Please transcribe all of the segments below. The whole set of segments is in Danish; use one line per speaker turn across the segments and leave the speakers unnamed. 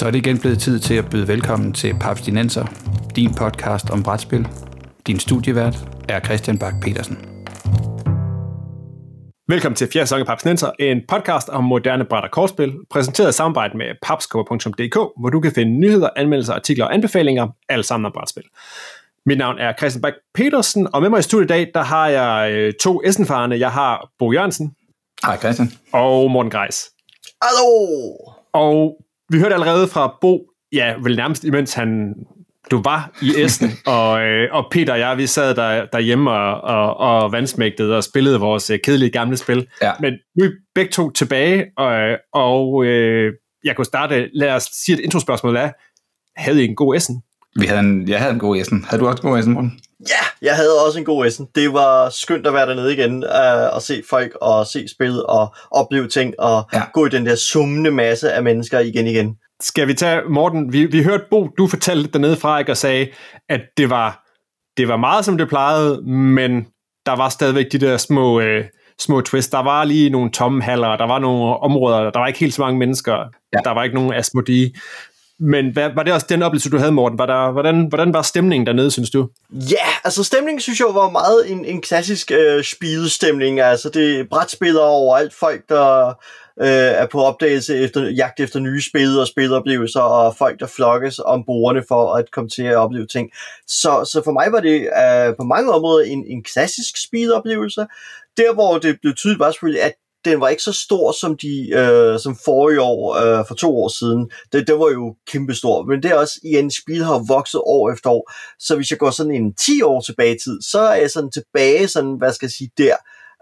Så er det igen blevet tid til at byde velkommen til Papstinenser, din podcast om brætspil. Din studievært er Christian Bak petersen
Velkommen til fjerde sæson af Papstinenser, en podcast om moderne bræt og kortspil, præsenteret i samarbejde med papskubber.dk, hvor du kan finde nyheder, anmeldelser, artikler og anbefalinger, alle sammen om brætspil. Mit navn er Christian Bak petersen og med mig i studiet i dag, der har jeg øh, to Essenfarerne. Jeg har Bo Jørgensen.
Hej Christian.
Og Morten Greis.
Hallo!
Og vi hørte allerede fra Bo, ja, vel nærmest imens han, du var i Essen, og, øh, og Peter og jeg, vi sad der, derhjemme og, og, og vandsmægtede og spillede vores øh, kedelige gamle spil.
Ja.
Men nu er vi begge to tilbage, og, og øh, jeg kunne starte, lad os sige et introspørgsmål af, havde I en god Essen?
Vi havde en, jeg havde en god Essen. Havde du også en god Essen, Morten?
Ja, jeg havde også en god Essen. Det var skønt at være dernede igen, uh, og se folk, og se spil, og opleve ting, og
Ja.
gå i den der summende masse af mennesker igen igen.
Skal vi tage, Morten, vi, vi hørte Bo, du fortalte dernede fra, ikke, og sagde, at det var, det var meget, som det plejede, men der var stadigvæk de der små, øh, små twists. Der var lige nogle tomme haller, der var nogle områder, der var ikke helt så mange mennesker,
Ja.
der var ikke nogen asmodi. Men hvad, var det også den oplevelse, du havde, Morten? Var der, hvordan, hvordan var stemningen dernede, synes du?
Ja, altså stemningen synes jeg var meget en, en klassisk øh, spidestemning. Altså det er brætspillere overalt, folk der øh, er på opdagelse efter jagt efter nye spil og spiloplevelser, og folk der flokkes om bordene for at komme til at opleve ting. Så, så for mig var det øh, på mange områder en, en klassisk spiloplevelse. Der hvor det blev tydeligt var selvfølgelig, at den var ikke så stor som de øh, som forrige år, øh, for to år siden. Det, det var jo kæmpestor, men det er også igen, spil har vokset år efter år. Så hvis jeg går sådan en 10 år tilbage i tid, så er jeg sådan tilbage, sådan, hvad skal jeg sige, der,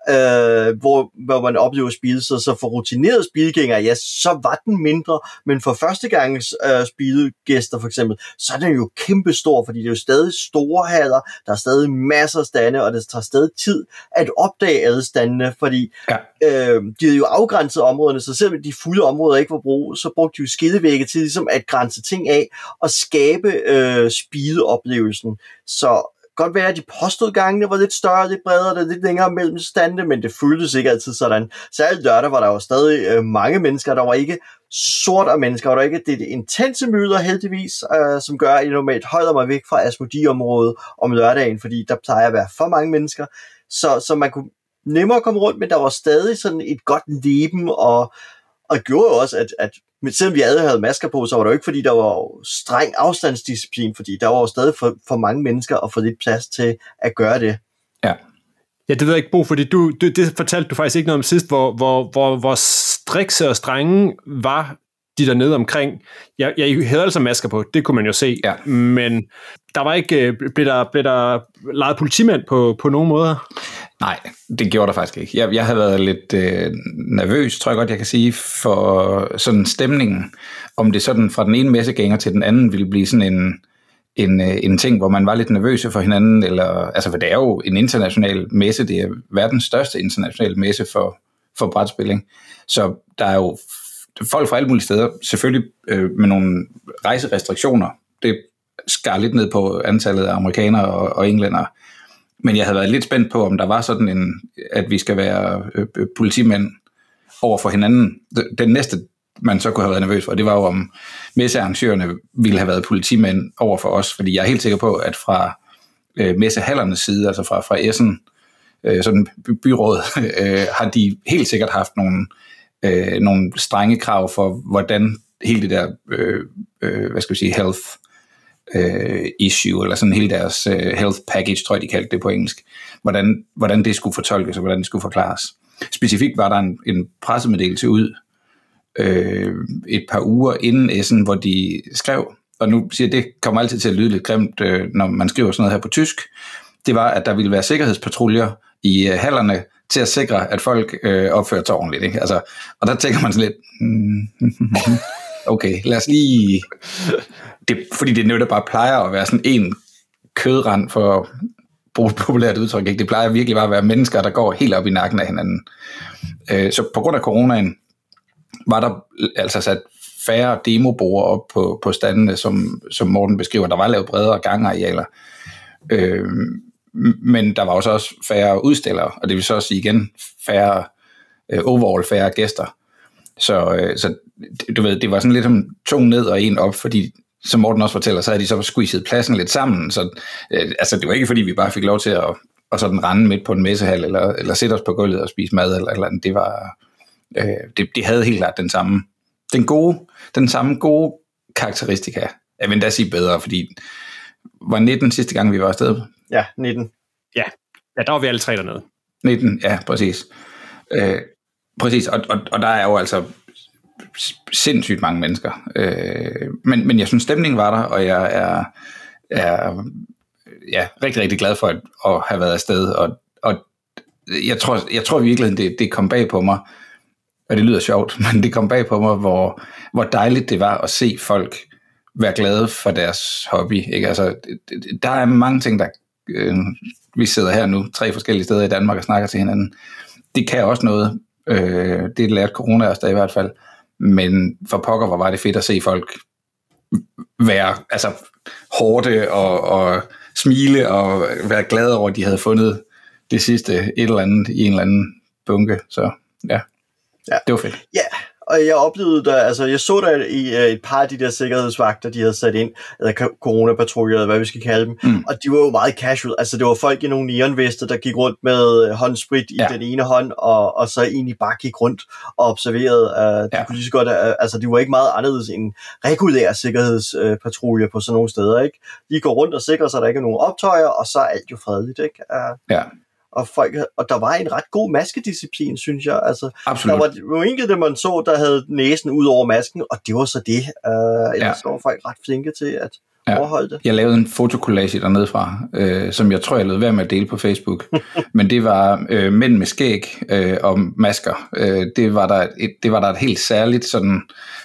øh, hvor, hvor man oplever spil. Så, så for rutinerede spilgængere, ja, så var den mindre, men for første gangs øh, spilgæster for eksempel, så er den jo kæmpestor, fordi det er jo stadig store haller, der er stadig masser af stande, og det tager stadig tid at opdage alle standene, fordi
Ja.
øh, de havde jo afgrænset områderne, så selvom de fulde områder ikke var brugt, så brugte de jo skillevægge til ligesom at grænse ting af og skabe øh, spideoplevelsen. Så godt være, at de påstod gangene var lidt større, lidt bredere, der lidt længere mellem stande, men det føltes ikke altid sådan. Særligt lørdag var der jo stadig øh, mange mennesker, der var ikke sort af mennesker, og der var ikke det intense møder heldigvis, øh, som gør, at jeg normalt holder mig væk fra Asmodi-området om lørdagen, fordi der plejer at være for mange mennesker, så, så man kunne nemmere komme rundt, men der var stadig sådan et godt leben, og, og gjorde også, at, at men selvom vi alle havde masker på, så var det jo ikke, fordi der var streng afstandsdisciplin, fordi der var jo stadig for, for mange mennesker og for lidt plads til at gøre det.
Ja, det ved jeg ikke, Bo, fordi du, det, det fortalte du faktisk ikke noget om sidst, hvor, hvor, hvor, hvor strikse og strenge var de dernede omkring. Jeg, jeg havde altså masker på, det kunne man jo se,
Ja.
men der var ikke, øh, blev der, blev der lejet politimænd på, på nogen måder?
Nej, det gjorde der faktisk ikke. Jeg, jeg havde været lidt øh, nervøs, tror jeg godt, jeg kan sige, for sådan stemningen. Om det sådan fra den ene messegænger til den anden ville blive sådan en, en, øh, en ting, hvor man var lidt nervøse for hinanden, eller, altså for det er jo en international messe, det er verdens største internationale messe for, for brætspilling. Så der er jo folk fra alle mulige steder, selvfølgelig øh, med nogle rejserestriktioner. Det skar lidt ned på antallet af amerikanere og, og englænder. Men jeg havde været lidt spændt på, om der var sådan en, at vi skal være øh, øh politimænd over for hinanden. Den næste, man så kunne have været nervøs for, det var jo, om messearrangørerne ville have været politimænd over for os, fordi jeg er helt sikker på, at fra øh, messehallernes side, altså fra, fra Essen, øh, sådan byrådet, byråd, øh, har de helt sikkert haft nogle, øh, nogle strenge krav for, hvordan hele det der, øh, øh, hvad skal vi sige, health øh, issue, eller sådan hele deres øh, health package, tror jeg, de kaldte det på engelsk, hvordan, hvordan det skulle fortolkes, og hvordan det skulle forklares. Specifikt var der en, en pressemeddelelse ud øh, et par uger inden Essen, hvor de skrev, og nu siger jeg, det kommer altid til at lyde lidt grimt, øh, når man skriver sådan noget her på tysk, det var, at der ville være sikkerhedspatruljer i øh, hallerne til at sikre, at folk øh, opfører sig ordentligt. Ikke? Altså, og der tænker man sådan lidt, mm, okay, lad os lige... Det, fordi det netop bare plejer at være sådan en kødrand for at bruge et populært udtryk. Ikke? Det plejer virkelig bare at være mennesker, der går helt op i nakken af hinanden. Øh, så på grund af coronaen var der altså sat færre demoborer op på, på standene, som, som Morten beskriver. Der var lavet bredere gangarealer. Øh, men der var også også færre udstillere, og det vil så også sige igen færre, øh, overall færre gæster. Så, øh, så du ved, det var sådan lidt om to ned og en op, fordi som Morten også fortæller, så havde de så squeezet pladsen lidt sammen. Så øh, altså, det var ikke fordi, vi bare fik lov til at og sådan rende midt på en messehal, eller, eller sætte os på gulvet og spise mad, eller, eller andet. Det var, øh, det, det havde helt klart den samme, den gode, den samme gode karakteristika. Jeg vil endda sige bedre, fordi var 19 sidste gang, vi var afsted?
Ja, 19.
Ja, ja der var vi alle tre dernede.
19, ja, præcis. Øh, præcis, og, og, og der er jo altså sindssygt mange mennesker. Øh, men, men jeg synes, stemningen var der, og jeg er, er ja, rigtig, rigtig glad for at, at have været afsted. Og, og jeg tror, jeg tror virkelig, det, det kom bag på mig, og det lyder sjovt, men det kom bag på mig, hvor, hvor dejligt det var at se folk være glade for deres hobby. Ikke? Altså, der er mange ting, der... Øh, vi sidder her nu, tre forskellige steder i Danmark og snakker til hinanden. Det kan også noget. Øh, det lærte corona os da i hvert fald. Men for pokker, hvor var det fedt at se folk være altså, hårde og, og smile og være glade over, at de havde fundet det sidste et eller andet i en eller anden bunke. Så ja, ja. det var fedt.
Ja, og jeg oplevede der, altså jeg så der i uh, et par af de der sikkerhedsvagter, de havde sat ind, eller coronapatruljer, eller hvad vi skal kalde dem, mm. og de var jo meget casual, altså det var folk i nogle neonveste, der gik rundt med håndsprit i ja. den ene hånd, og, og så egentlig bare gik rundt og observerede, uh, de ja. kunne lige så godt, uh, altså de var ikke meget anderledes end regulære sikkerhedspatruljer på sådan nogle steder, ikke? De går rundt og sikrer sig, at der ikke er nogen optøjer, og så er alt jo fredeligt, ikke? Uh,
ja
og, folk, og der var en ret god maskedisciplin, synes jeg. Altså,
Absolut.
Der var jo enkelte, man så, der havde næsen ud over masken, og det var så det. Uh, ellers ja. var folk ret flinke til at ja. overholde det.
Jeg lavede en fotokollage dernede fra, øh, som jeg tror, jeg lød være med at dele på Facebook. Men det var øh, mænd med skæg øh, og masker. Øh, det, var der et, det var der et helt særligt sådan,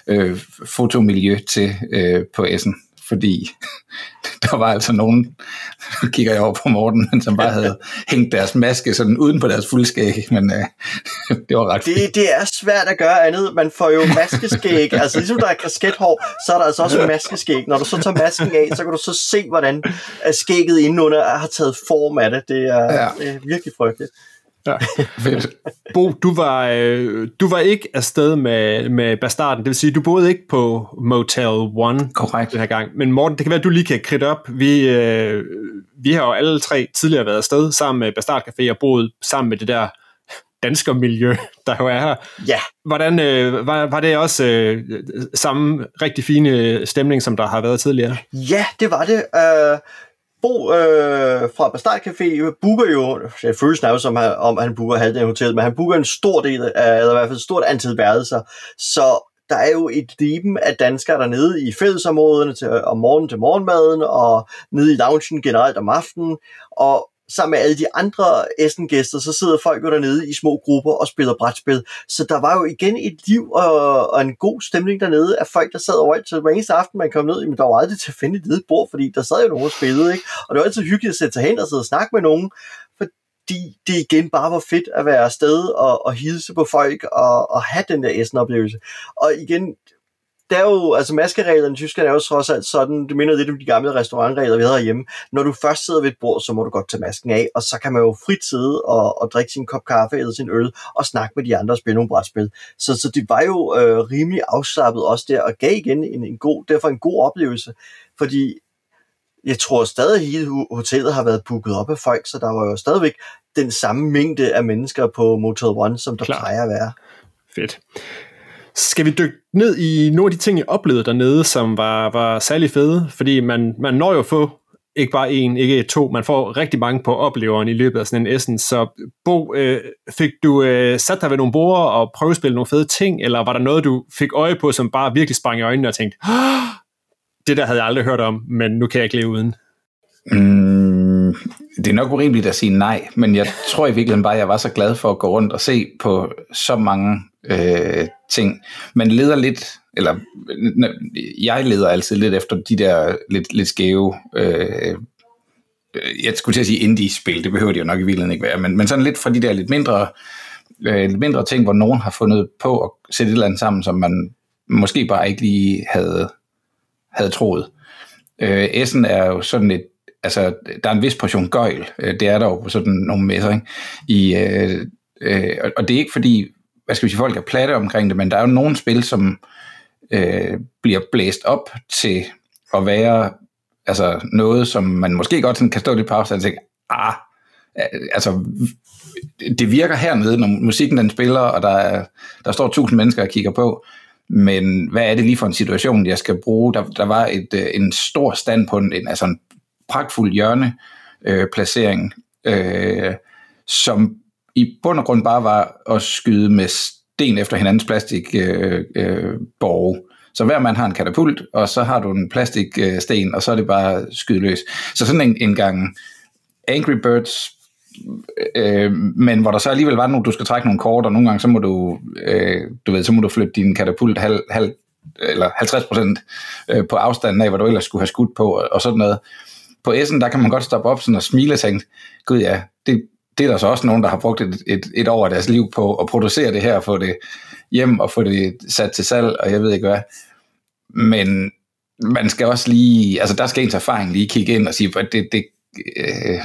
øh, fotomiljø til øh, på Essen fordi der var altså nogen, nu kigger jeg over på Morten, som bare havde hængt deres maske sådan uden på deres fuldskæg, men øh, det var ret
det, det er svært at gøre andet. Man får jo maskeskæg, altså ligesom der er kaskethår, så er der altså også maskeskæg. Når du så tager masken af, så kan du så se, hvordan skægget indenunder har taget form af det. Det er, ja. det er virkelig frygteligt.
Ja. Bo, du var, øh, du var ikke afsted med, med Bastarden, det vil sige, du boede ikke på Motel One
Korrekt.
den her gang. Men Morten, det kan være, at du lige kan kridte op. Vi, øh, vi har jo alle tre tidligere været afsted sammen med Bastard Café og boet sammen med det der danskermiljø, der jo er her.
Ja.
Hvordan øh, var, var det også øh, samme rigtig fine stemning, som der har været tidligere?
Ja, det var det. Uh, Bo øh, fra Bastard Café øh, booker jo, det føles nærmest som, om han booker halvdelen af hotellet, men han booker en stor del af, eller i hvert fald et stort antal værelser, så der er jo et liben af danskere dernede i fællesområderne til, om morgenen til morgenmaden, og nede i loungen generelt om aftenen, og sammen med alle de andre Essen-gæster, så sidder folk jo dernede i små grupper og spiller brætspil. Så der var jo igen et liv og, og en god stemning dernede af folk, der sad overalt. Så hver eneste aften, man kom ned, men der var aldrig til at finde et ledet bord, fordi der sad jo nogen og spillede, ikke? Og det var altid hyggeligt at sætte sig hen og sidde og snakke med nogen, fordi det igen bare var fedt at være afsted og, og hilse på folk og, og have den der Essen-oplevelse. Og igen, der er jo, altså maskereglerne i Tyskland er jo trods alt sådan, det minder lidt om de gamle restaurantregler, vi havde hjemme. Når du først sidder ved et bord, så må du godt tage masken af, og så kan man jo frit sidde og, og drikke sin kop kaffe eller sin øl, og snakke med de andre og spille nogle brætspil. Så, så det var jo øh, rimelig afslappet også der, og gav igen en, en god, derfor en god oplevelse, fordi jeg tror stadig, at hele hotellet har været booket op af folk, så der var jo stadigvæk den samme mængde af mennesker på Motel One, som der Klar. plejer at være.
Fedt. Skal vi dykke ned i nogle af de ting, jeg oplevede dernede, som var, var særlig fede? Fordi man, man når jo at få ikke bare en, ikke to, man får rigtig mange på opleveren i løbet af sådan en Essen. Så Bo, øh, fik du øh, sat dig ved nogle borde og prøvespillet nogle fede ting, eller var der noget, du fik øje på, som bare virkelig sprang i øjnene og tænkte, det der havde jeg aldrig hørt om, men nu kan jeg ikke leve uden?
Mm, det er nok urimeligt at sige nej, men jeg tror i virkeligheden bare, at jeg var så glad for at gå rundt og se på så mange øh, ting. Man leder lidt, eller jeg leder altid lidt efter de der lidt, lidt skæve, øh, øh, jeg skulle til at sige indie-spil, det behøver de jo nok i virkeligheden ikke være, men, men sådan lidt fra de der lidt mindre, øh, lidt mindre ting, hvor nogen har fundet på at sætte et eller andet sammen, som man måske bare ikke lige havde, havde troet. Øh, Essen er jo sådan et, altså der er en vis portion gøjl, øh, det er der jo på sådan nogle messer, ikke? I, øh, øh, og det er ikke fordi hvad skal vi sige, folk er platte omkring det, men der er jo nogle spil, som øh, bliver blæst op til at være altså noget, som man måske godt sådan kan stå lidt på afstand og tænke, ah, altså, det virker hernede, når musikken den spiller, og der, er, der står tusind mennesker og kigger på, men hvad er det lige for en situation, jeg skal bruge? Der, der var et, øh, en stor stand på en, altså en pragtfuld hjørne øh, placering, øh, som i bund og grund bare var at skyde med sten efter hinandens plastikborge. Øh, øh, borg. så hver mand har en katapult, og så har du en plastiksten, og så er det bare skydeløs. Så sådan en, en gang Angry Birds øh, men hvor der så alligevel var nogle, du skal trække nogle kort, og nogle gange så må du, øh, du ved, så må du flytte din katapult halv, halv, eller 50 procent øh, på afstanden af, hvor du ellers skulle have skudt på, og, og sådan noget. På S'en, der kan man godt stoppe op sådan og smile og tænke, gud ja, det, det er der så også nogen, der har brugt et, et, et år af deres liv på at producere det her, og få det hjem og få det sat til salg, og jeg ved ikke hvad. Men man skal også lige, altså der skal ens erfaring lige kigge ind og sige, at det, det, øh,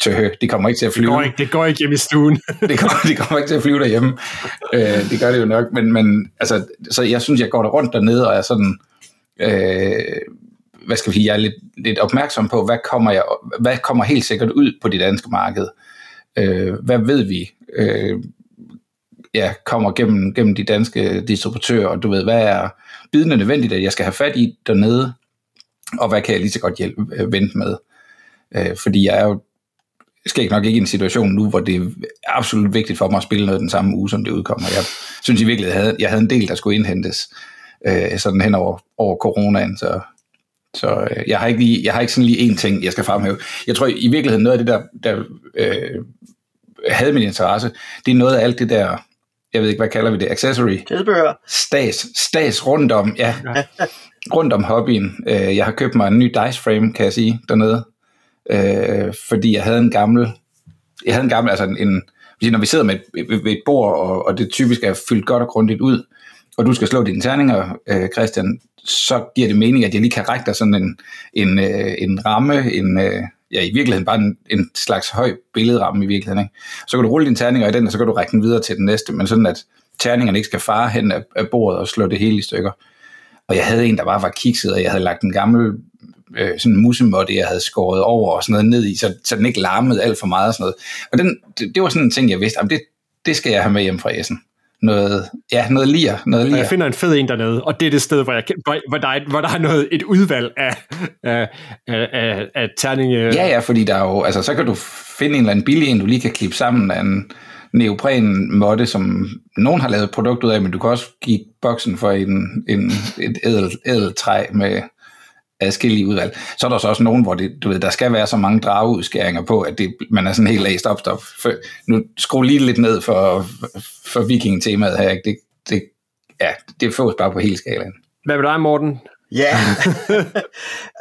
tøh, de kommer ikke til at flyve.
Det går ikke, det går ikke hjem i stuen.
det, kommer, de kommer ikke til at flyve derhjemme. øh, det gør det jo nok, men, men altså, så jeg synes, jeg går der rundt dernede og er sådan, øh, hvad skal vi sige, jeg er lidt, lidt opmærksom på, hvad kommer, jeg, hvad kommer helt sikkert ud på det danske marked? Øh, øh, hvad ved vi? Øh, ja, kommer gennem, gennem de danske distributører, og du ved, hvad er bidende nødvendigt, at jeg skal have fat i dernede, og hvad kan jeg lige så godt hjælpe, øh, vente med? Øh, fordi jeg er jo skal ikke nok ikke i en situation nu, hvor det er absolut vigtigt for mig at spille noget den samme uge, som det udkommer. Jeg synes i virkeligheden, jeg havde, jeg havde en del, der skulle indhentes øh, sådan hen over, over coronaen, så, så øh, jeg, har ikke lige, jeg har ikke sådan lige én ting, jeg skal fremhæve. Jeg tror i virkeligheden noget af det, der, der øh, havde min interesse, det er noget af alt det der, jeg ved ikke, hvad kalder vi det, accessory?
Tilbehør.
Stas, stas rundt om, ja, rundt om hobbyen. Øh, jeg har købt mig en ny dice frame, kan jeg sige, dernede, øh, fordi jeg havde en gammel, jeg havde en gammel, altså en, en når vi sidder med et, ved et bord, og, og det typisk er fyldt godt og grundigt ud, og du skal slå dine terninger, øh, Christian, så giver det mening, at jeg lige kan række dig sådan en, en, øh, en ramme, en, øh, ja, i virkeligheden bare en, en slags høj billedramme i virkeligheden. Ikke? Så kan du rulle dine terninger i den, og så kan du række den videre til den næste, men sådan at terningerne ikke skal fare hen af, af bordet og slå det hele i stykker. Og jeg havde en, der bare var kikset, og jeg havde lagt en gammel øh, sådan en musemåtte, jeg havde skåret over og sådan noget ned i, så, så den ikke larmede alt for meget og sådan noget. Og den, det, det var sådan en ting, jeg vidste, det, det skal jeg have med hjem fra Essen. Noget, ja, noget lir, noget lir.
Og jeg finder en fed en dernede, og det er det sted, hvor, jeg, hvor, hvor, der, er, hvor der er noget, et udvalg af, af, af, af, af terninge.
Ja, ja, fordi der er jo, altså så kan du finde en eller anden billig en, du lige kan klippe sammen af en neopren måtte, som nogen har lavet produkt ud af, men du kan også give boksen for en, en, et ædel, ædel træ med adskillige udvalg. Så er der så også nogen, hvor det, du ved, der skal være så mange drageudskæringer på, at det, man er sådan helt af stop, stop. For, nu skru lige lidt ned for, for viking-temaet her. Ikke? Det, det, ja, det fås bare på hele skalaen.
Hvad med dig, Morten?
Ja,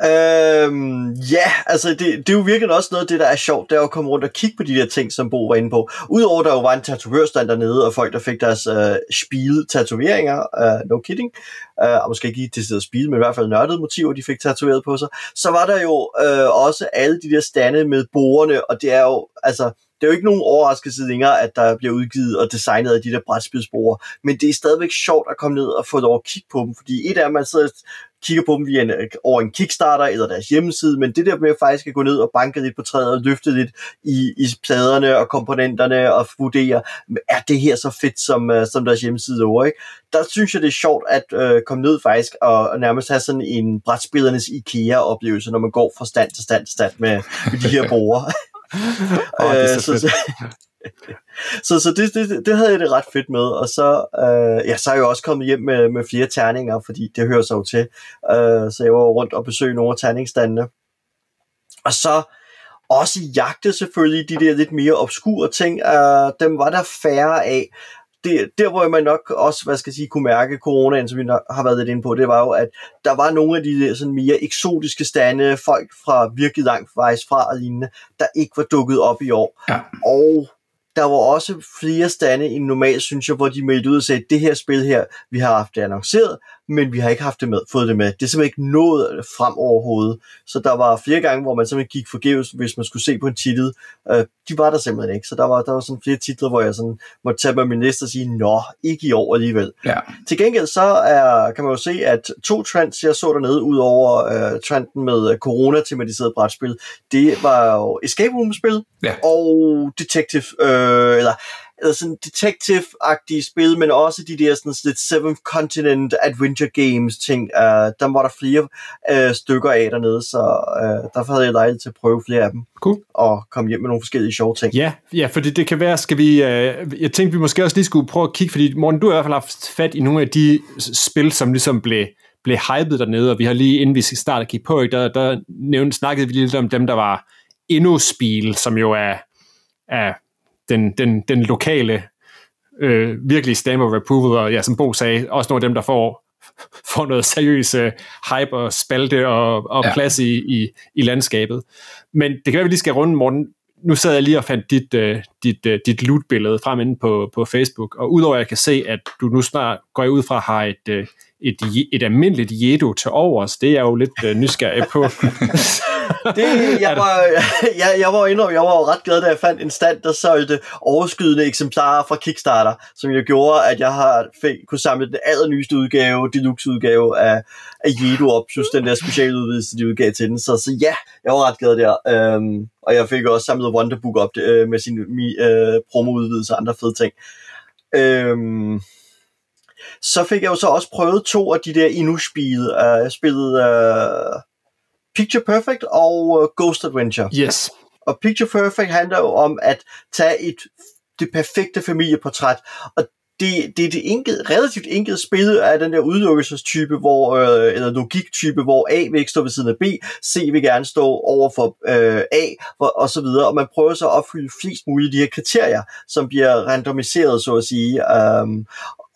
øhm, ja, altså det, det er jo virkelig også noget af det, der er sjovt, det er at komme rundt og kigge på de der ting, som Bo var inde på. Udover der jo var en tatovørstand dernede, og folk, der fik deres øh, spide tatoveringer, uh, no kidding, uh, og måske ikke til at spide, men i hvert fald nørdede motiver, de fik tatoveret på sig, så var der jo øh, også alle de der stande med borerne, og det er jo, altså, det er jo ikke nogen overraskelse længere, at der bliver udgivet og designet af de der brætspidsbrugere, men det er stadigvæk sjovt at komme ned og få lov at kigge på dem, fordi et af man sidder kigger på dem via en, øh, over en Kickstarter eller deres hjemmeside, men det der med faktisk at gå ned og banke lidt på træet og løfte lidt i, i pladerne og komponenterne og vurdere, er det her så fedt, som, øh, som deres hjemmeside over, ikke? Der synes jeg, det er sjovt at øh, komme ned faktisk og, og nærmest have sådan en brætspillernes IKEA-oplevelse, når man går fra stand til stand til stand med, med de her borger.
oh, det er så, så, så,
så, så det, det, det havde jeg det ret fedt med, og så, øh, ja, så er jeg jo også kommet hjem med, med flere terninger, fordi det hører sig jo til, øh, så jeg var rundt og besøgte nogle af terningsstandene. Og så også jagte selvfølgelig de der lidt mere obskure ting, øh, dem var der færre af, det, der hvor man nok også, hvad skal jeg sige, kunne mærke coronaen, som vi har været lidt inde på, det var jo, at der var nogle af de sådan mere eksotiske stande, folk fra virkelig langt vejs fra og lignende, der ikke var dukket op i år. Ja. Og der var også flere stande end normalt, synes jeg, hvor de meldte ud og sagde, det her spil her, vi har haft det annonceret, men vi har ikke haft det med, fået det med. Det er simpelthen ikke nået frem overhovedet. Så der var flere gange, hvor man simpelthen gik forgæves, hvis man skulle se på en titel. Øh, de var der simpelthen ikke. Så der var, der var sådan flere titler, hvor jeg sådan måtte tage mig min næste og sige, nå, ikke i år alligevel.
Ja.
Til gengæld så er, kan man jo se, at to trends, jeg så dernede, ud over øh, trenden med øh, corona-tematiseret brætspil, det var jo Escape Room-spil
Ja.
og Detective, øh, eller eller sådan detective-agtige spil, men også de der sådan lidt Seventh Continent Adventure Games ting. Uh, der var der flere uh, stykker af dernede, så uh, derfor havde jeg lejlighed til at prøve flere af dem.
Cool.
Og komme hjem med nogle forskellige sjove ting.
Ja, ja, fordi det kan være, skal vi, øh, jeg tænkte, vi måske også lige skulle prøve at kigge, fordi Morten, du har i hvert fald haft fat i nogle af de spil, som ligesom blev, blev hypet dernede, og vi har lige, inden vi skal starte at kigge på, der, der nævnte, snakkede vi lidt om dem, der var endnu-spil, som jo er, er den, den, den lokale øh, virkelig stamp of approval, og ja, som Bo sagde, også nogle af dem, der får, får noget seriøs øh, hype og spalte og, og
Ja.
plads i, i, i landskabet. Men det kan være, vi lige skal runde, Morten. Nu sad jeg lige og fandt dit, øh, dit, øh, dit loot-billede frem inde på, på Facebook, og udover at jeg kan se, at du nu snart går ud fra har et, øh, et, et almindeligt Jedo til overs, det er jeg jo lidt øh, nysgerrig på.
Det, jeg, var, jeg, jeg, var indrømme, jeg var jo ret glad, da jeg fandt en stand, der solgte overskydende eksemplarer fra Kickstarter, som jo gjorde, at jeg har fik, kunne samle den allernyeste udgave, deluxe udgave af, af Jedo op, plus den der specialudvidelse, de udgav til den. Så, så ja, jeg var ret glad der. Øhm, og jeg fik også samlet Wonderbook op øh, med sin mi, øh, promo-udvidelse og andre fede ting. Øhm, så fik jeg jo så også prøvet to af de der Inu-spil. Uh, jeg spillede uh, Picture Perfect og uh, Ghost Adventure.
yes.
Og Picture Perfect handler jo om at tage et, det perfekte familieportræt, og det, det er det enkelt, relativt enkelt spil af den der udelukkelsestype, hvor, øh, eller logiktype, hvor A vil ikke stå ved siden af B, C vil gerne stå over for øh, A, hvor, og så videre. Og man prøver så at opfylde flest mulige af de her kriterier, som bliver randomiseret, så at sige. Um,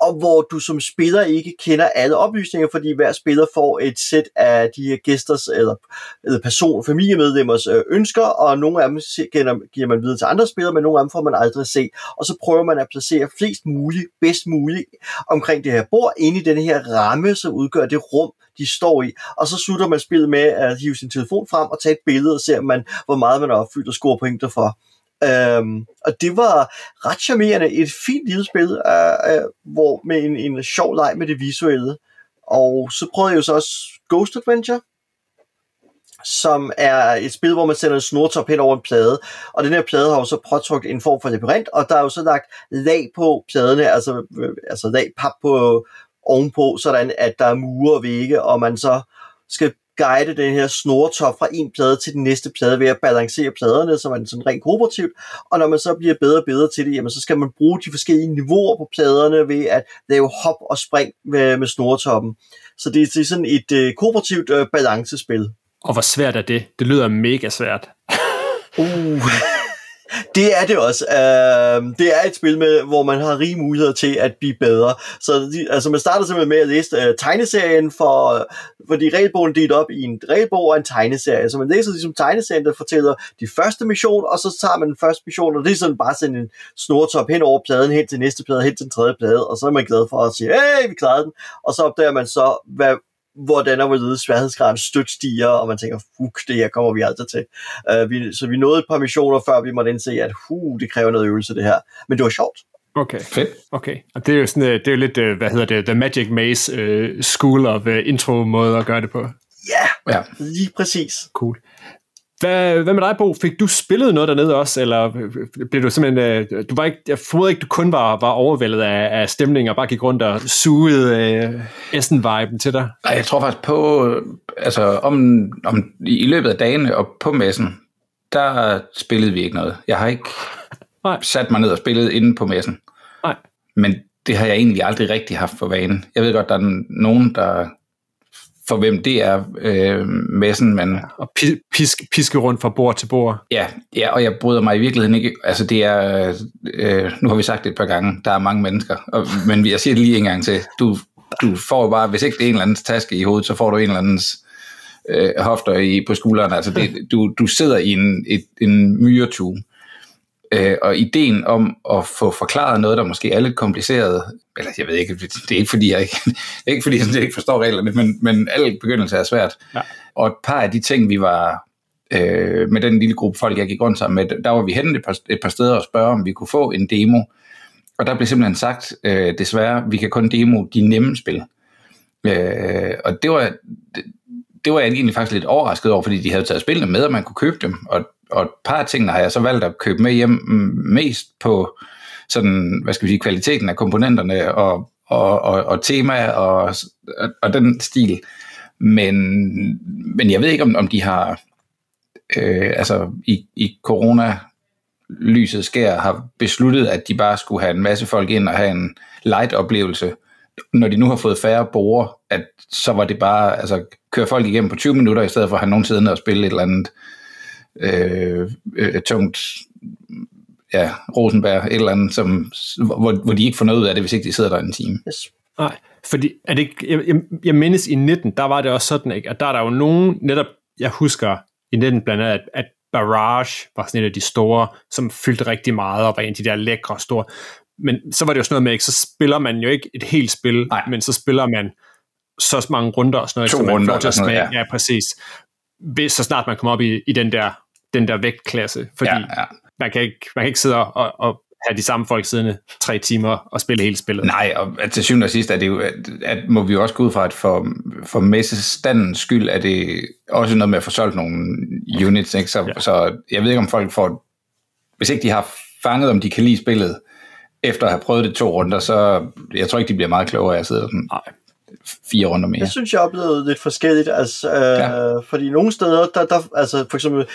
og hvor du som spiller ikke kender alle oplysninger, fordi hver spiller får et sæt af de her gæsters eller, eller person, familiemedlemmers øh, ønsker, og nogle af dem giver, man videre til andre spillere, men nogle af dem får man aldrig se Og så prøver man at placere flest muligt, bedst muligt omkring det her bord, inde i den her ramme, som udgør det rum, de står i. Og så slutter man spillet med at hive sin telefon frem og tage et billede og se, man, hvor meget man har opfyldt og score pointer for. Øhm, og det var ret charmerende. Et fint lille spil, øh, øh, hvor med en, en sjov leg med det visuelle. Og så prøvede jeg jo så også Ghost Adventure, som er et spil, hvor man sætter en snortop hen over en plade, og den her plade har jo så påtrykt en form for labyrint, og der er jo så lagt lag på pladerne, altså, øh, altså lag pap på ovenpå, sådan at der er mure og vægge, og man så skal guide den her snortop fra en plade til den næste plade ved at balancere pladerne, så man sådan rent kooperativt, og når man så bliver bedre og bedre til det, jamen, så skal man bruge de forskellige niveauer på pladerne ved at lave hop og spring med, med snortoppen. Så det, det er sådan et øh, kooperativt øh, balancespil.
Og hvor svært er det? Det lyder mega svært.
Uh. Det er det også. Uh, det er et spil, med, hvor man har rige muligheder til at blive bedre. Så altså man starter simpelthen med at læse uh, tegneserien, for, fordi regelbogen er delt op i en regelbog og en tegneserie. Så man læser ligesom tegneserien, der fortæller de første mission, og så tager man den første mission, og det er sådan bare sådan en snortop hen over pladen, hen til næste plade, hen til den tredje plade, og så er man glad for at sige, hey, vi klarede den. Og så opdager man så, hvad, hvordan og hvorledes sværhedsgraden stødt stiger, og man tænker, fuck, det her kommer vi aldrig til. Uh, vi, så vi nåede et par missioner, før vi måtte indse, at uh, det kræver noget øvelse, det her. Men det var sjovt.
Okay.
Fedt.
Okay, og det er jo sådan, øh, det er jo lidt, øh, hvad hedder det, The Magic Maze uh, School of uh, Intro måde at gøre det på.
Ja,
Ja.
lige præcis.
Cool. Hvad, hvad med dig, Bo? Fik du spillet noget dernede også, eller blev du simpelthen, øh, du var ikke, jeg formoder ikke, du kun var, var overvældet af, af stemningen og bare gik rundt og sugede øh, Essen-viben til dig?
Ej, jeg tror faktisk på, øh, altså om, om i i løbet af dagene og på messen, der spillede vi ikke noget. Jeg har ikke
Nej.
sat mig ned og spillet inde på messen.
Nej.
Men det har jeg egentlig aldrig rigtig haft for vane. Jeg ved godt, der er nogen, der for hvem det er øh, messen, men
Og pi- piske, piske rundt fra bord til bord?
Ja, ja, og jeg bryder mig i virkeligheden ikke. Altså det er, øh, nu har vi sagt det et par gange, der er mange mennesker, og, men jeg siger det lige en gang til. Du, du får bare, hvis ikke det er en eller andens taske i hovedet, så får du en eller andens øh, hofter i, på skulderen. Altså det, du, du sidder i en, et, en myretue. Øh, og ideen om at få forklaret noget, der måske er lidt kompliceret, eller jeg ved ikke, det er ikke fordi, jeg ikke, det er ikke, fordi jeg ikke forstår reglerne, men, men al begyndelse er svært. Ja. Og et par af de ting, vi var øh, med den lille gruppe folk, jeg gik rundt sammen med, der var vi henne et par, et par steder og spørge, om vi kunne få en demo. Og der blev simpelthen sagt, øh, desværre, vi kan kun demo de nemme spil. Øh, og det var, det, det var jeg egentlig faktisk lidt overrasket over, fordi de havde taget spillene med, og man kunne købe dem. Og, og et par af tingene har jeg så valgt at købe med hjem mm, mest på sådan, hvad skal vi sige, kvaliteten af komponenterne og, og, og, og tema og, og, og den stil. Men, men jeg ved ikke, om, om de har, øh, altså i, i corona lyset skær har besluttet, at de bare skulle have en masse folk ind og have en light oplevelse, når de nu har fået færre borgere, at så var det bare, altså køre folk igennem på 20 minutter, i stedet for at have nogen siddende og spille et eller andet øh, øh, tungt, ja, Rosenberg, et eller andet, som, hvor, hvor de ikke får noget ud af det, hvis ikke de sidder der en time. Yes.
Nej, fordi er det jeg, jeg, jeg mindes i 19, der var det også sådan, ikke, at der er der jo nogen, netop, jeg husker i 19 blandt andet, at, at Barrage var sådan en af de store, som fyldte rigtig meget, og var en af de der lækre store. Men så var det jo sådan noget med, ikke, så spiller man jo ikke et helt spil, Nej. men så spiller man så mange runder og sådan noget,
to
så man
runder, får til at smage.
Ja. ja, præcis. Hvis, så snart man kommer op i, i den der den der vægtklasse, fordi ja, ja. Man, kan ikke, man kan ikke sidde og, og have de samme folk siddende tre timer og spille hele spillet.
Nej, og til syvende og sidst er det jo, at, at må vi jo også gå ud fra, at for, for messestandens skyld er det også noget med at få solgt nogle units, ikke? Så, ja. så jeg ved ikke, om folk får, hvis ikke de har fanget, om de kan lide spillet, efter at have prøvet det to runder, så jeg tror ikke, de bliver meget klogere af at sidde sådan. Nej fire runder mere.
Det synes jeg oplevede lidt forskelligt, altså, øh, ja. fordi nogle steder, der, der, altså for eksempel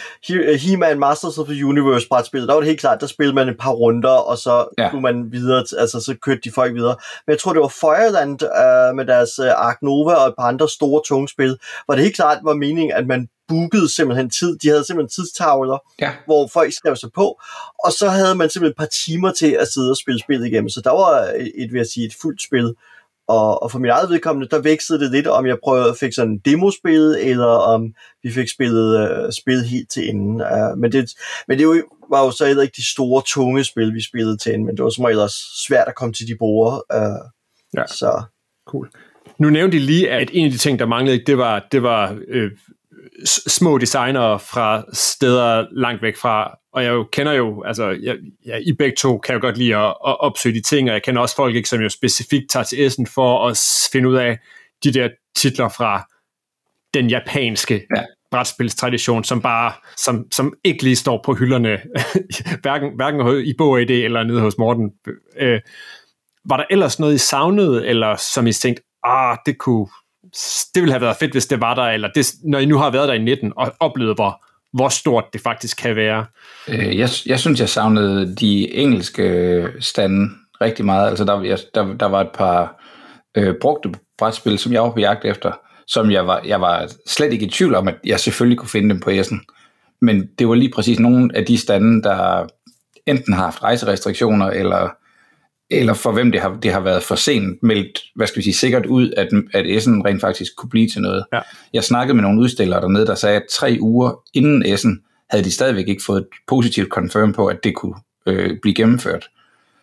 He-Man Masters of the Universe brætspillet, der var det helt klart, der spillede man et par runder, og så ja. kunne man videre, altså så kørte de folk videre. Men jeg tror, det var Fireland øh, med deres øh, Ark Nova og et par andre store tunge spil, hvor det helt klart var meningen, at man bookede simpelthen tid. De havde simpelthen tidstavler, ja. hvor folk skrev sig på, og så havde man simpelthen et par timer til at sidde og spille spillet igennem. Så der var et, vil jeg sige, et fuldt spil. Og, og for mit eget vedkommende, der vækstede det lidt, om jeg prøvede, fik sådan en demospil, eller om vi fik spillet uh, spil helt til enden. Uh, men, det, men det var jo så heller ikke de store, tunge spil, vi spillede til enden, men det var som regel også svært at komme til de borde. Uh,
ja, så. cool. Nu nævnte de lige, at en af de ting, der manglede, det var, det var øh, små designere fra steder langt væk fra, og jeg jo kender jo, altså jeg, jeg, I begge to kan jo godt lide at, at opsøge de ting, og jeg kender også folk, ikke, som jo specifikt tager til Essen for at finde ud af de der titler fra den japanske ja. brætspilstradition, som bare, som, som ikke lige står på hylderne, hverken, hverken i Bog ID eller nede hos Morten. Øh, var der ellers noget, I savnede, eller som I tænkte, ah, det kunne, det ville have været fedt, hvis det var der, eller det, når I nu har været der i 19 og oplevet, hvor, hvor stort det faktisk kan være.
Øh, jeg, jeg synes, jeg savnede de engelske stande rigtig meget. Altså, der, jeg, der, der var et par øh, brugte brætspil, som jeg var på jagt efter, som jeg var, jeg var slet ikke i tvivl om, at jeg selvfølgelig kunne finde dem på Essen. Men det var lige præcis nogle af de stande, der enten har haft rejserestriktioner, eller eller for hvem det har, det har været for sent meldt, hvad skal vi sige, sikkert ud, at, at Essen rent faktisk kunne blive til noget. Ja. Jeg snakkede med nogle udstillere dernede, der sagde, at tre uger inden Essen havde de stadigvæk ikke fået et positivt confirm på, at det kunne øh, blive gennemført.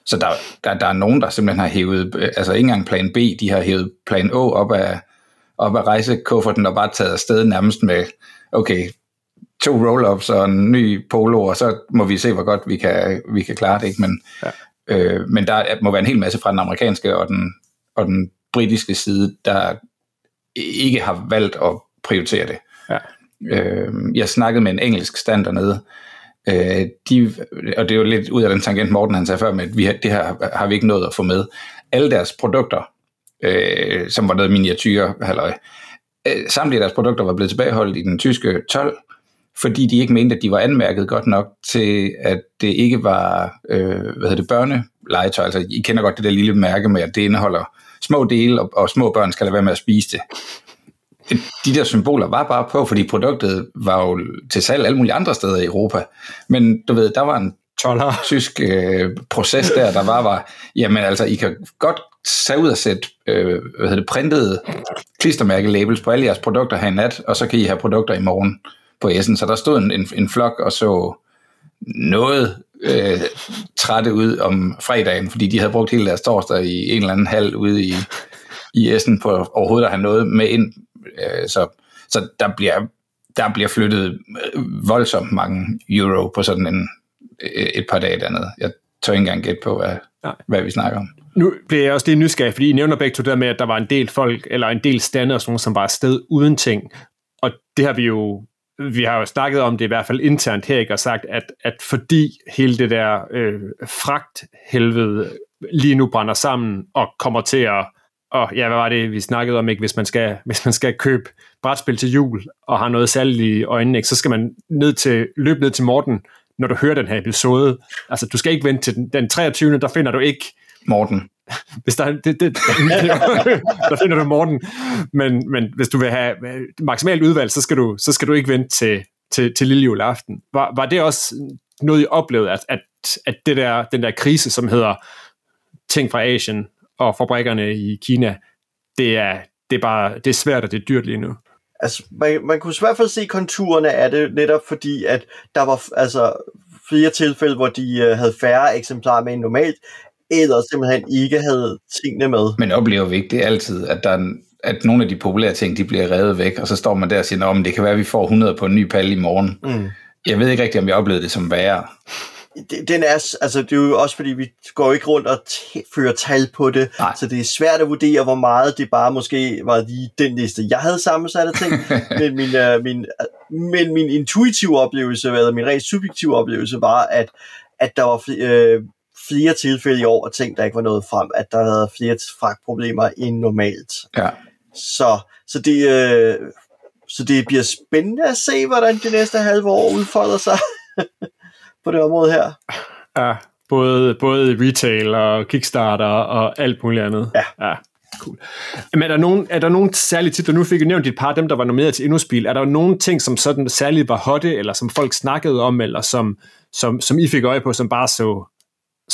Så der, der, der er nogen, der simpelthen har hævet, øh, altså ikke engang plan B, de har hævet plan O op af, op af rejsekufferten og bare taget afsted nærmest med, okay, to roll-ups og en ny polo, og så må vi se, hvor godt vi kan, vi kan klare det. Ikke? Men, ja. Øh, men der må være en hel masse fra den amerikanske og den, og den britiske side, der ikke har valgt at prioritere det. Ja. Øh, jeg snakkede med en engelsk stand dernede, øh, de, og det er jo lidt ud af den tangent, Morten han sagde før, med, at vi, det her har vi ikke nået at få med. Alle deres produkter, øh, som var noget miniatyr, halløj, øh, samtlige deres produkter var blevet tilbageholdt i den tyske 12, fordi de ikke mente, at de var anmærket godt nok til, at det ikke var øh, hvad hedder det, børnelegetøj. Altså, I kender godt det der lille mærke med, at det indeholder små dele, og, og små børn skal lade være med at spise det. De der symboler var bare på, fordi produktet var jo til salg alle mulige andre steder i Europa. Men du ved, der var en 12 tysk øh, proces der, der var, var, jamen altså, I kan godt tage ud og sætte øh, hvad hedder det, printede klistermærke-labels på alle jeres produkter her i nat, og så kan I have produkter i morgen på Essen, så der stod en, en, en flok og så noget øh, trætte ud om fredagen, fordi de havde brugt hele deres torsdag i en eller anden hal ude i, i Essen på overhovedet at have noget med ind. Øh, så, så der bliver, der bliver flyttet øh, voldsomt mange euro på sådan en, øh, et par dage dernede. Jeg tør ikke engang gætte på, hvad,
Nej.
hvad vi snakker om.
Nu bliver jeg også lidt nysgerrig, fordi I nævner begge to der med, at der var en del folk, eller en del stande og sådan nogle, som var afsted uden ting. Og det har vi jo, vi har jo snakket om det i hvert fald internt her, ikke, og sagt, at, at fordi hele det der øh, fragthelvede lige nu brænder sammen og kommer til at, og ja, hvad var det, vi snakkede om, ikke? Hvis man skal, hvis man skal købe brætspil til jul og har noget særligt i øjnene, ikke? så skal man ned til, løbe ned til Morten, når du hører den her episode. Altså, du skal ikke vente til den, den 23. Der finder du ikke
Morten.
hvis der, det, det, der finder du Morten. Men, men hvis du vil have øh, maksimalt udvalg, så skal du, så skal du ikke vente til, til, til lille juleaften. Var, var det også noget, I oplevede, at, at, at det der, den der krise, som hedder ting fra Asien og fabrikkerne i Kina, det er, det er bare det er svært, og det er dyrt lige nu.
Altså, man, man kunne i hvert fald se konturerne af det, netop fordi, at der var altså flere tilfælde, hvor de øh, havde færre eksemplarer med end normalt, eller simpelthen ikke havde tingene med.
Men oplever vi ikke det altid, at der er en, at nogle af de populære ting, de bliver revet væk, og så står man der og siger, om det kan være, at vi får 100 på en ny palle i morgen.
Mm.
Jeg ved ikke rigtig, om jeg oplevede det som værre.
Den er, altså det er jo også fordi, vi går ikke rundt og fører tal på det,
Nej.
så det er svært at vurdere, hvor meget det bare måske var lige den liste, jeg havde sammensat af ting, men min, uh, min, uh, men min intuitive oplevelse, eller min rent subjektive oplevelse, var, at, at der var uh, flere tilfælde i år af ting, der ikke var nået frem, at der havde flere fragtproblemer end normalt.
Ja.
Så, så, det, øh, så det bliver spændende at se, hvordan det næste halve år udfolder sig på det område her.
Ja, både, både retail og Kickstarter og alt muligt andet.
Ja.
ja cool. Men er der, nogen, er der nogen særlige titler? Nu fik jeg nævnt et par af dem, der var nomineret til Indospil. Er der nogen ting, som sådan særligt var hotte, eller som folk snakkede om, eller som, som, som I fik øje på, som bare så,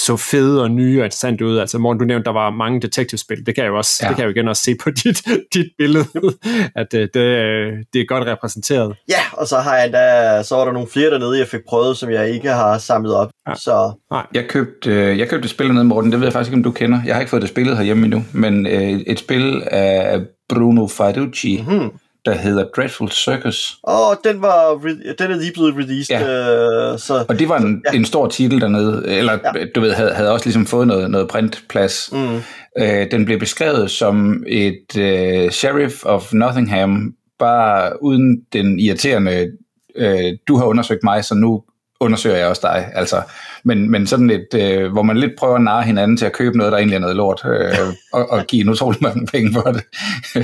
så fede og nye og interessante ud? Altså Morten, du nævnte, der var mange detective-spil. Det kan jeg jo også, ja. Det kan jeg jo igen også se på dit, dit billede, at øh, det, øh, det er godt repræsenteret.
Ja, og så har jeg endda, så var der nogle flere dernede, jeg fik prøvet, som jeg ikke har samlet op.
Ja.
Så
Jeg købte, øh, jeg købte et spil ned, Morten, det ved jeg faktisk ikke, om du kender. Jeg har ikke fået det spillet herhjemme endnu, men et spil af Bruno Faducci,
hmm.
Der hedder Dreadful Circus.
og den, var, den er lige blevet released, ja. øh, så
Og det var en,
Ja.
en stor titel dernede, eller
Ja.
du ved, havde, havde også ligesom fået noget, noget printplads.
mm,
Øh, den blev beskrevet som et øh, Sheriff of Nottingham, bare uden den irriterende, øh, du har undersøgt mig, så nu undersøger jeg også dig. Altså, men, men sådan et, øh, hvor man lidt prøver at narre hinanden til at købe noget, der egentlig er noget lort, øh, og, og give en utrolig mange penge for det.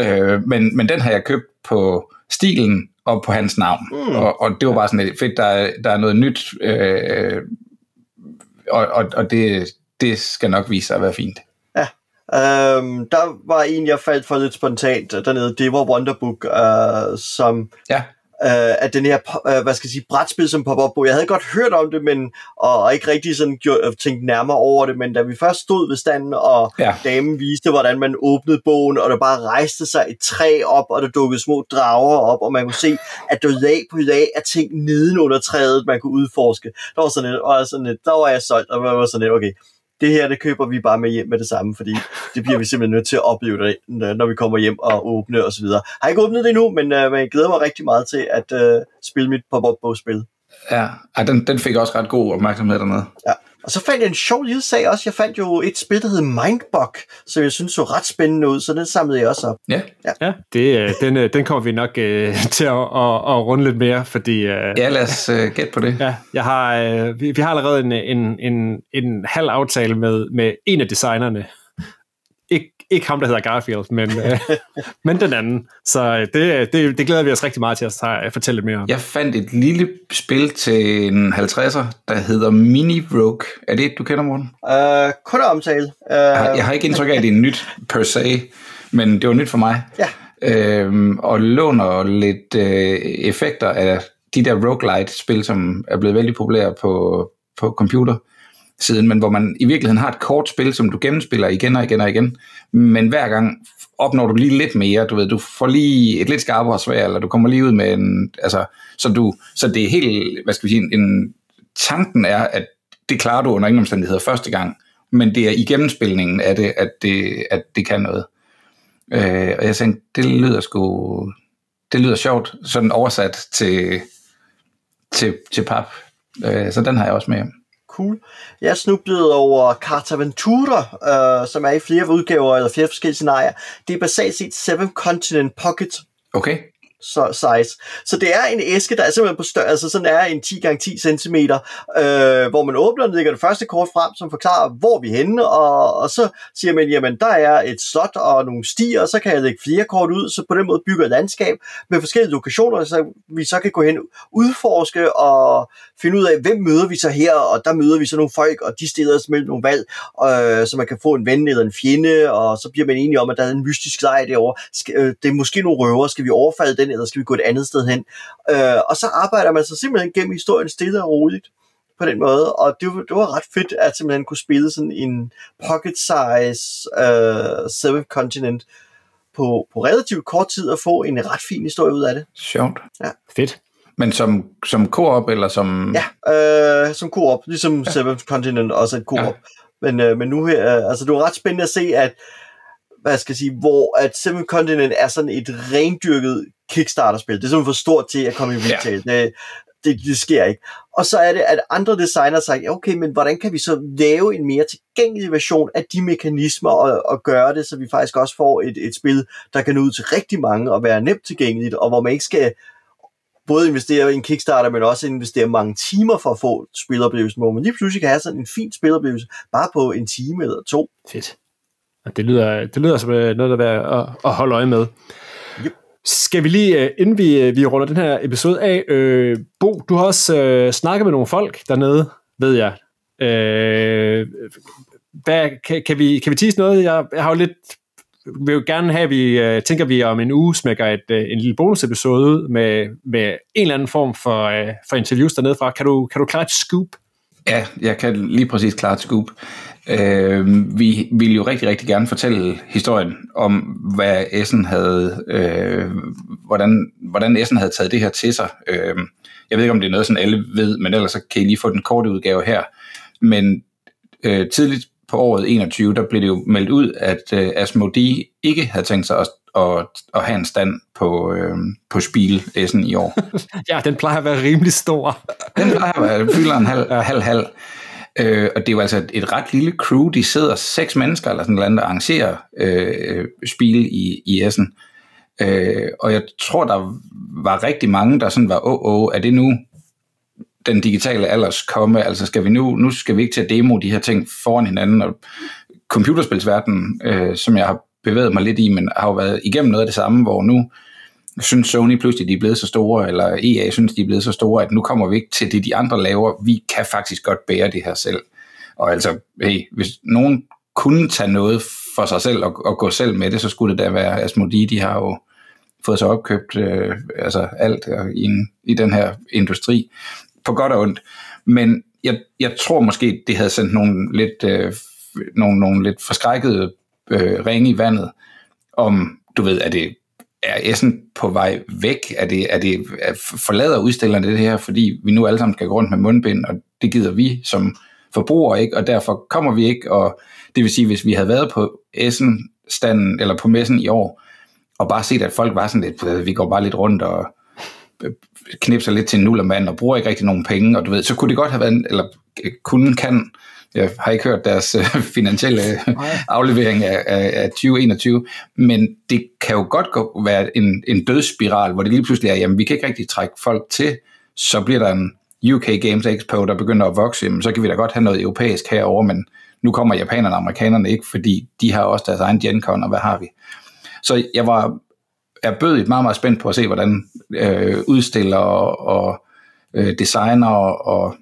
øh, men, men den har jeg købt på stilen og på hans navn.
Mm.
Og, og det var bare sådan lidt fedt, der, er- der er noget nyt, øh, og, og, og det, det skal nok vise sig at være fint.
Øhm, der var en, jeg faldt for lidt spontant dernede. Det var Wonderbook, øh, som
Ja.
Øh, at den her, øh, hvad skal jeg sige, brætspil som pop op på. Jeg havde godt hørt om det, men og, og ikke rigtig sådan gjort, øh, tænkt nærmere over det, men da vi først stod ved standen, og
Ja.
damen viste, hvordan man åbnede bogen, og der bare rejste sig et træ op, og der dukkede små drager op, og man kunne se, at der lag på lag af ting nedenunder træet, man kunne udforske. Der var sådan et, og sådan et, der var jeg solgt, og var sådan et, okay, det her, det køber vi bare med hjem med det samme, fordi det bliver vi simpelthen nødt til at opleve, det, når vi kommer hjem og åbne og så videre. Har ikke åbnet det endnu, men, øh, men jeg glæder mig rigtig meget til at øh, spille mit pop-up bogspil.
Ja, Ej, den, den fik også ret god opmærksomhed dernede.
Ja. Og så fandt jeg en sjov lille sag også. Jeg fandt jo et spil, der hed Mindbug, som jeg synes så ret spændende ud, så den samlede jeg også op.
Ja,
Ja, det, øh, den, øh, den kommer vi nok øh, til at, at, at runde lidt mere, fordi øh,
ja lad os uh, gætte på det.
ja, jeg har, øh, vi, vi har allerede en, en, en, en halv aftale med, med en af designerne. Ik, ikke ham, der hedder Garfield, men, øh, men den anden. Så øh, det, det, det glæder vi os rigtig meget til at tage- fortælle lidt mere om.
Jeg fandt et lille spil til en 50'er, der hedder Mini Rogue. Er det et, du kender, Morten?
Uh, kun at omtale. Uh,
Jeg har, jeg har ikke indtryk af, at det er nyt per se, men det var nyt for mig.
Ja.
Øhm, og låner lidt øh, effekter af de der roguelite-spil, som er blevet vældig populære på, på computer siden, men hvor man i virkeligheden har et kort spil, som du gennemspiller igen og igen og igen, men hver gang opnår du lige lidt mere, du ved, du får lige et lidt skarpere svær, eller du kommer lige ud med en, altså, så, du, så det er helt, hvad skal vi sige, en, tanken er, at det klarer du under ingen omstændigheder første gang, men det er i gennemspilningen af det, at det, at det kan noget. Øh, og jeg tænkte, det lyder sgu, det lyder sjovt, sådan oversat til, til, til pap. Øh, så den har jeg også med.
Cool. Jeg snublede over Carta Ventura, øh, som er i flere udgaver eller flere forskellige scenarier. Det er basalt set Seven Continent Pocket.
Okay
så, size. Så det er en æske, der er simpelthen på størrelse, altså sådan er en 10x10 cm, øh, hvor man åbner den, lægger det første kort frem, som forklarer, hvor vi er henne, og, og så siger man, jamen der er et slot og nogle stier, og så kan jeg lægge flere kort ud, så på den måde bygger et landskab med forskellige lokationer, så vi så kan gå hen udforske og finde ud af, hvem møder vi så her, og der møder vi så nogle folk, og de stiller os mellem nogle valg, øh, så man kan få en ven eller en fjende, og så bliver man enige om, at der er en mystisk lejr derovre. Skal, øh, det er måske nogle røver, skal vi overfalde den, eller skal vi gå et andet sted hen? Øh, og så arbejder man sig simpelthen gennem historien stille og roligt på den måde, og det var, det var ret fedt, at simpelthen kunne spille sådan en pocket size uh, Seventh Continent på, på relativt kort tid og få en ret fin historie ud af det.
Sjovt.
Ja. Fedt.
Men som, som co-op, eller som...
Ja, øh, som co-op, ligesom ja. Seventh Continent også et co-op. Ja. Men, øh, men nu her, altså det var ret spændende at se, at hvad skal jeg sige, hvor at Seven Continent er sådan et rendyrket Kickstarter-spil. Det er simpelthen for stort til at komme i retail. Ja. Det, det, det sker ikke. Og så er det, at andre designere siger, okay, men hvordan kan vi så lave en mere tilgængelig version af de mekanismer og, og gøre det, så vi faktisk også får et, et spil, der kan nå ud til rigtig mange og være nemt tilgængeligt, og hvor man ikke skal både investere i en Kickstarter, men også investere mange timer for at få spiloplevelsen, hvor man lige pludselig kan have sådan en fin spiloplevelse, bare på en time eller to.
Fedt. Det lyder, det lyder som øh, noget, der er værd at, at holde øje med. Yep. Skal vi lige, øh, inden vi, øh, vi runder den her episode af, øh, Bo, du har også øh, snakket med nogle folk dernede, ved jeg. Øh, hvad, kan, kan, vi, kan vi tease noget? Jeg, jeg har jo lidt vil jo gerne have, at vi øh, tænker, at vi om en uge smækker et, øh, en lille bonusepisode ud med, med en eller anden form for, øh, for interviews dernede fra. Kan du, kan du klare et scoop?
Ja, jeg kan lige præcis klare et scoop. Uh, vi ville jo rigtig, rigtig gerne fortælle historien om, hvad Essen havde, uh, hvordan, hvordan Essen havde taget det her til sig. Uh, jeg ved ikke, om det er noget, sådan alle ved, men ellers så kan I lige få den korte udgave her. Men uh, tidligt på året 21, der blev det jo meldt ud, at øh, Asmodee ikke havde tænkt sig at, at, at have en stand på, øh, på Spil Essen i år.
ja, den plejer at være rimelig stor.
den plejer at være, fylder en halv, halv, halv. Øh, og det er jo altså et, et ret lille crew, de sidder seks mennesker eller sådan noget, der arrangerer øh, Spil i, i Essen. Øh, og jeg tror, der var rigtig mange, der sådan var, åh, oh, oh, er det nu den digitale alders komme, altså skal vi nu, nu skal vi ikke til at demo de her ting foran hinanden, og computerspilsverdenen, øh, som jeg har bevæget mig lidt i, men har jo været igennem noget af det samme, hvor nu synes Sony pludselig, de er blevet så store, eller EA synes, de er blevet så store, at nu kommer vi ikke til det, de andre laver. Vi kan faktisk godt bære det her selv. Og altså, hey, hvis nogen kunne tage noget for sig selv og, og gå selv med det, så skulle det da være Asmodee, de har jo fået sig opkøbt øh, altså alt øh, i, en, i den her industri på godt og ondt. Men jeg, jeg tror måske, det havde sendt nogle lidt, øh, nogle, nogle lidt forskrækkede øh, ringe i vandet, om, du ved, er det er Essen på vej væk? Er det, er det er forlader udstillerne det her, fordi vi nu alle sammen skal gå rundt med mundbind, og det gider vi som forbrugere ikke, og derfor kommer vi ikke, og det vil sige, hvis vi havde været på Essen standen eller på messen i år, og bare set, at folk var sådan lidt, vi går bare lidt rundt og knipser lidt til en nullermand og bruger ikke rigtig nogen penge, og du ved, så kunne det godt have været, eller kunne kan, jeg har ikke hørt deres øh, finansielle aflevering af, af, af 2021, men det kan jo godt gå, være en, en dødsspiral, hvor det lige pludselig er, jamen vi kan ikke rigtig trække folk til, så bliver der en UK Games Expo, der begynder at vokse, jamen, så kan vi da godt have noget europæisk herover, men nu kommer japanerne og amerikanerne ikke, fordi de har også deres egen GenCon, og hvad har vi? Så jeg var er bødigt meget, meget spændt på at se, hvordan øh, udstiller og, og øh, designer og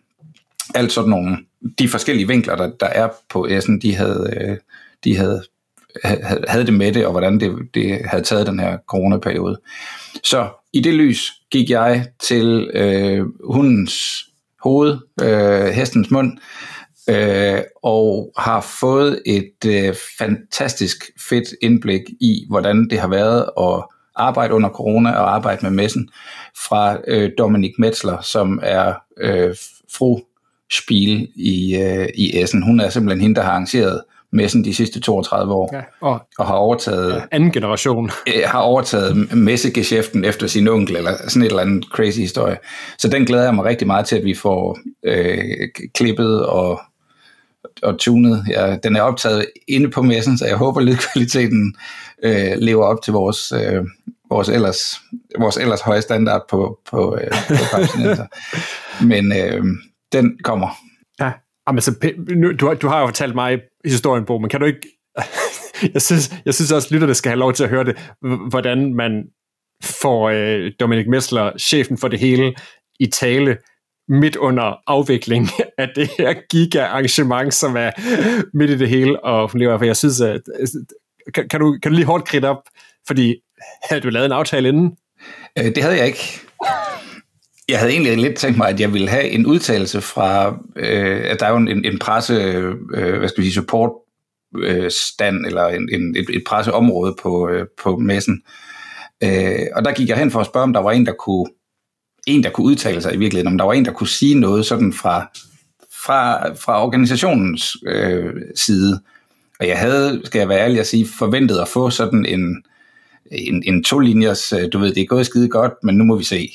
alt sådan nogle, de forskellige vinkler, der, der er på Essen, de havde, øh, de havde, havde det med det, og hvordan det, det havde taget den her coronaperiode. Så i det lys gik jeg til øh, hundens hoved, øh, hestens mund, øh, og har fået et øh, fantastisk fedt indblik i, hvordan det har været at arbejde under corona og arbejde med messen fra øh, Dominik Metzler, som er øh, fru Spiel i, øh, i Essen. Hun er simpelthen hende, der har arrangeret messen de sidste 32 år, ja, og, og har overtaget ja,
anden generation.
Øh, har overtaget messegeschæften efter sin onkel, eller sådan et eller andet crazy historie. Så den glæder jeg mig rigtig meget til, at vi får øh, klippet og, og tunet. Ja, den er optaget inde på messen, så jeg håber, lidt kvaliteten øh, lever op til vores, øh, vores, ellers, vores ellers høje standard på, på, øh, på Men øh, den kommer.
Ja, Jamen, så, nu, du, du har jo fortalt mig historien, Bo, men kan du ikke... jeg, synes, jeg synes også, at lytterne skal have lov til at høre det, hvordan man får øh, Dominik Messler, chefen for det hele, i tale midt under afvikling af det her giga-arrangement, som er midt i det hele, og lever, for jeg synes, at, kan, kan, du, kan du lige hårdt kridte op, fordi havde du lavet en aftale inden?
Øh, det havde jeg ikke. Jeg havde egentlig lidt tænkt mig, at jeg ville have en udtalelse fra, øh, at der er jo en, en presse, øh, hvad skal vi sige, support øh, stand, eller en, en, et, et presseområde på, øh, på messen. Øh, og der gik jeg hen for at spørge, om der var en, der kunne en, der kunne udtale sig i virkeligheden, om der var en, der kunne sige noget sådan fra, fra, fra organisationens øh, side. Og jeg havde, skal jeg være ærlig at sige, forventet at få sådan en, en, en to-linjers, øh, du ved, det er gået skide godt, men nu må vi se,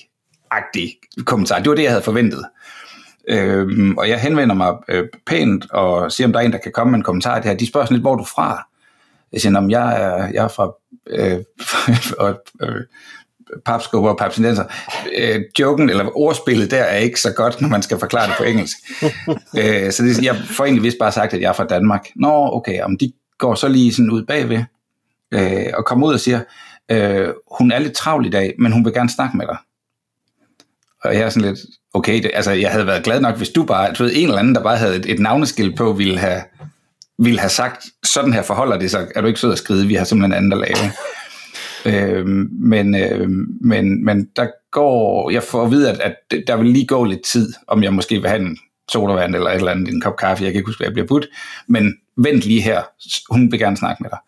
agtig kommentar. Det var det, jeg havde forventet. Øhm, og jeg henvender mig øh, pænt og siger, om der er en, der kan komme med en kommentar det her. De spørger sådan lidt, hvor er du fra? Jeg siger, om jeg er, jeg er fra øh, og, øh, papskubber og papsinenser. Øh, joken, eller ordspillet der, er ikke så godt, når man skal forklare det på engelsk. øh, så det, jeg får egentlig vist bare sagt, at jeg er fra Danmark. Nå, okay, om de går så lige sådan ud bagved, øh, og kommer ud og siger, øh, hun er lidt travl i dag, men hun vil gerne snakke med dig. Og jeg er sådan lidt, okay, det, altså jeg havde været glad nok, hvis du bare, du ved, en eller anden, der bare havde et, et navneskilt på, ville have, ville have sagt, sådan her forholder det sig, er du ikke sød at skrive, vi har simpelthen andet at lave øh, men, øh, men, men der går, jeg får at vide, at, at der vil lige gå lidt tid, om jeg måske vil have en sodavand eller et eller andet, en kop kaffe, jeg kan ikke huske, hvad jeg bliver budt, men vent lige her, hun vil gerne snakke med dig.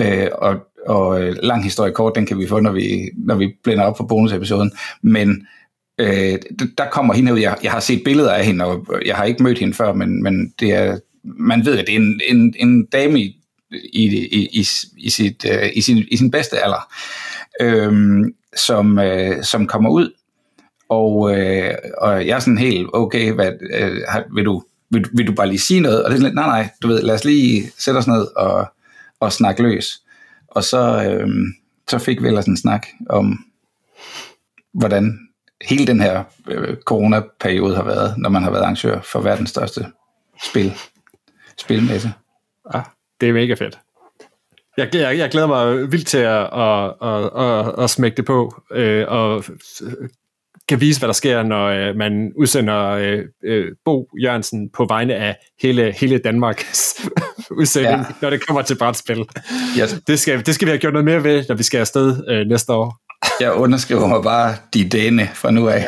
Øh, og, og øh, lang historie kort, den kan vi få, når vi, når vi blænder op for bonusepisoden, men øh, der kommer hende ud, jeg, jeg har set billeder af hende, og jeg har ikke mødt hende før, men, men det er, man ved, at det er en, en, en dame i, i, i, i, i, sit, øh, i, sin, i sin bedste alder, øh, som, øh, som kommer ud, og, øh, og jeg er sådan helt, okay, hvad, øh, vil, du, vil, vil du bare lige sige noget? Og det er sådan lidt, nej, nej, du ved, lad os lige sætte os ned og, og snakke løs. Og så, øh, så fik vi ellers en snak om, hvordan hele den her øh, coronaperiode har været, når man har været arrangør for verdens største spil, spilmesse.
Ja, det er mega fedt. Jeg, jeg, jeg glæder mig vildt til at, at, at, at, at smække det på, øh, og kan vise, hvad der sker, når øh, man udsender øh, øh, Bo Jørgensen på vegne af hele, hele Danmarks udsending, ja. når det kommer til brætspil. Yes. Det, skal, det skal vi have gjort noget mere ved, når vi skal afsted øh, næste år.
Jeg underskriver mig bare de dæne fra nu af.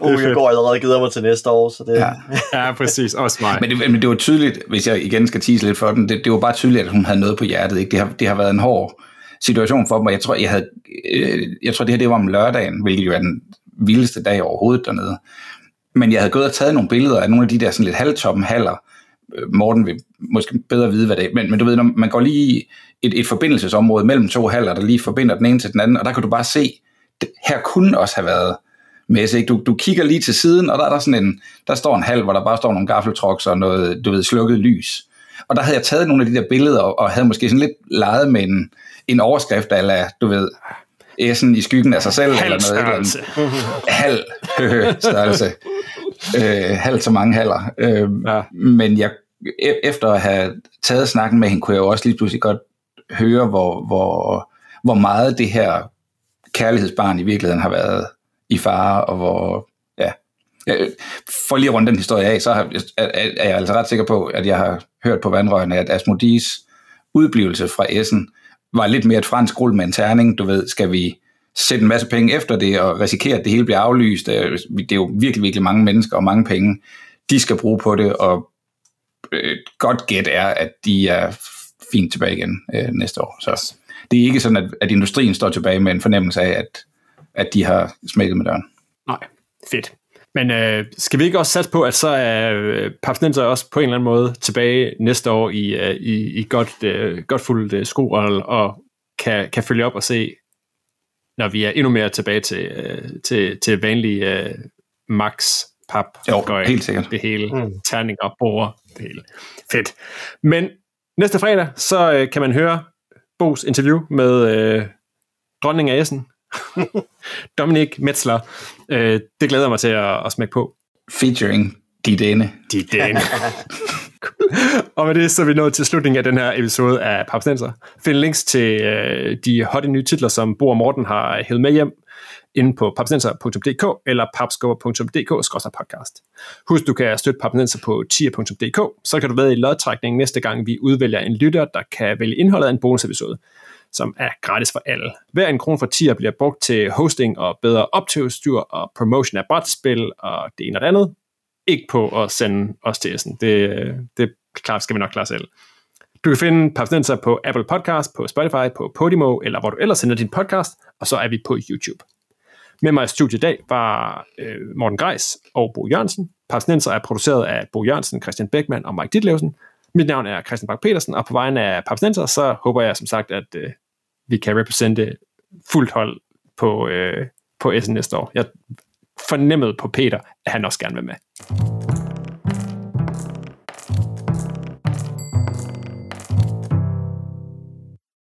oh, jeg går allerede gider mig til næste år. Så det...
ja. ja, præcis. Også mig.
Men det, men det var tydeligt, hvis jeg igen skal tease lidt for den, det, det var bare tydeligt, at hun havde noget på hjertet. Ikke? Det, har, det har været en hård situation for mig. Jeg tror, jeg havde, øh, jeg tror det her det var om lørdagen, hvilket jo er den vildeste dag overhovedet dernede. Men jeg havde gået og taget nogle billeder af nogle af de der sådan lidt halvtoppen haller. Morten vil måske bedre vide, hvad det er. Men, men du ved, når man går lige et, et forbindelsesområde mellem to haller, der lige forbinder den ene til den anden, og der kan du bare se, det, her kunne også have været messe. Ikke? Du, du kigger lige til siden, og der er der sådan en, der står en hal, hvor der bare står nogle gaffeltrucks og noget, du ved, slukket lys. Og der havde jeg taget nogle af de der billeder, og, og havde måske sådan lidt leget med en, en overskrift, eller du ved, Essen i skyggen af sig selv,
halv
eller
noget. Størrelse.
halv størrelse. Øh, halv så mange haller. Øh, ja. Men jeg, E- efter at have taget snakken med hende, kunne jeg jo også lige pludselig godt høre, hvor, hvor, hvor meget det her kærlighedsbarn i virkeligheden har været i fare, og hvor, ja, for lige at runde den historie af, så er jeg altså ret sikker på, at jeg har hørt på vandrørene, at Asmodis udblivelse fra Essen var lidt mere et fransk rulle med en terning. Du ved, skal vi sætte en masse penge efter det og risikere, at det hele bliver aflyst? Øh, det er jo virkelig, virkelig mange mennesker og mange penge. de skal bruge på det, og et godt gæt er, at de er fint tilbage igen øh, næste år. Så det er ikke sådan, at, at industrien står tilbage med en fornemmelse af, at, at de har smækket med døren.
Nej, fedt. Men øh, skal vi ikke også satse på, at så er øh, Papsnenser også på en eller anden måde tilbage næste år i, øh, i, i godt, øh, godt fuldt øh, sko og, og kan, kan følge op og se, når vi er endnu mere tilbage til, øh, til, til vanlige øh, max pap.
Jo, helt sikkert.
Det hele. Mm. Terninger, borer, det hele. Fedt. Men næste fredag, så øh, kan man høre Bos interview med øh, dronning af Essen, Dominik Metzler. Øh, det glæder jeg mig til at, at smække på.
Featuring Didane.
Didane. og med det så er vi nået til slutningen af den her episode af Papstenser. Find links til øh, de hotte nye titler, som Bo og Morten har hævet med hjem, inde på papsenser.dk eller papskubber.dk-podcast. Husk, du kan støtte papsenser på tier.dk, så kan du være i lodtrækningen næste gang, vi udvælger en lytter, der kan vælge indholdet af en bonusepisode som er gratis for alle. Hver en krone for tier bliver brugt til hosting og bedre optagestyr og promotion af brætspil og det ene og det andet. Ikke på at sende os til Essen. Det, det klart, skal vi nok klare selv. Du kan finde Papsnenser på Apple Podcast, på Spotify, på Podimo, eller hvor du ellers sender din podcast, og så er vi på YouTube. Med mig i studiet i dag var øh, Morten Greis og Bo Jørgensen. Papsnenser er produceret af Bo Jørgensen, Christian Beckmann og Mike Ditlevsen. Mit navn er Christian Bak petersen og på vegne af Papsnenser, så håber jeg som sagt, at øh, vi kan repræsentere fuldt hold på, øh, på SNS næste år. Jeg fornemmede på Peter, at han også gerne vil med.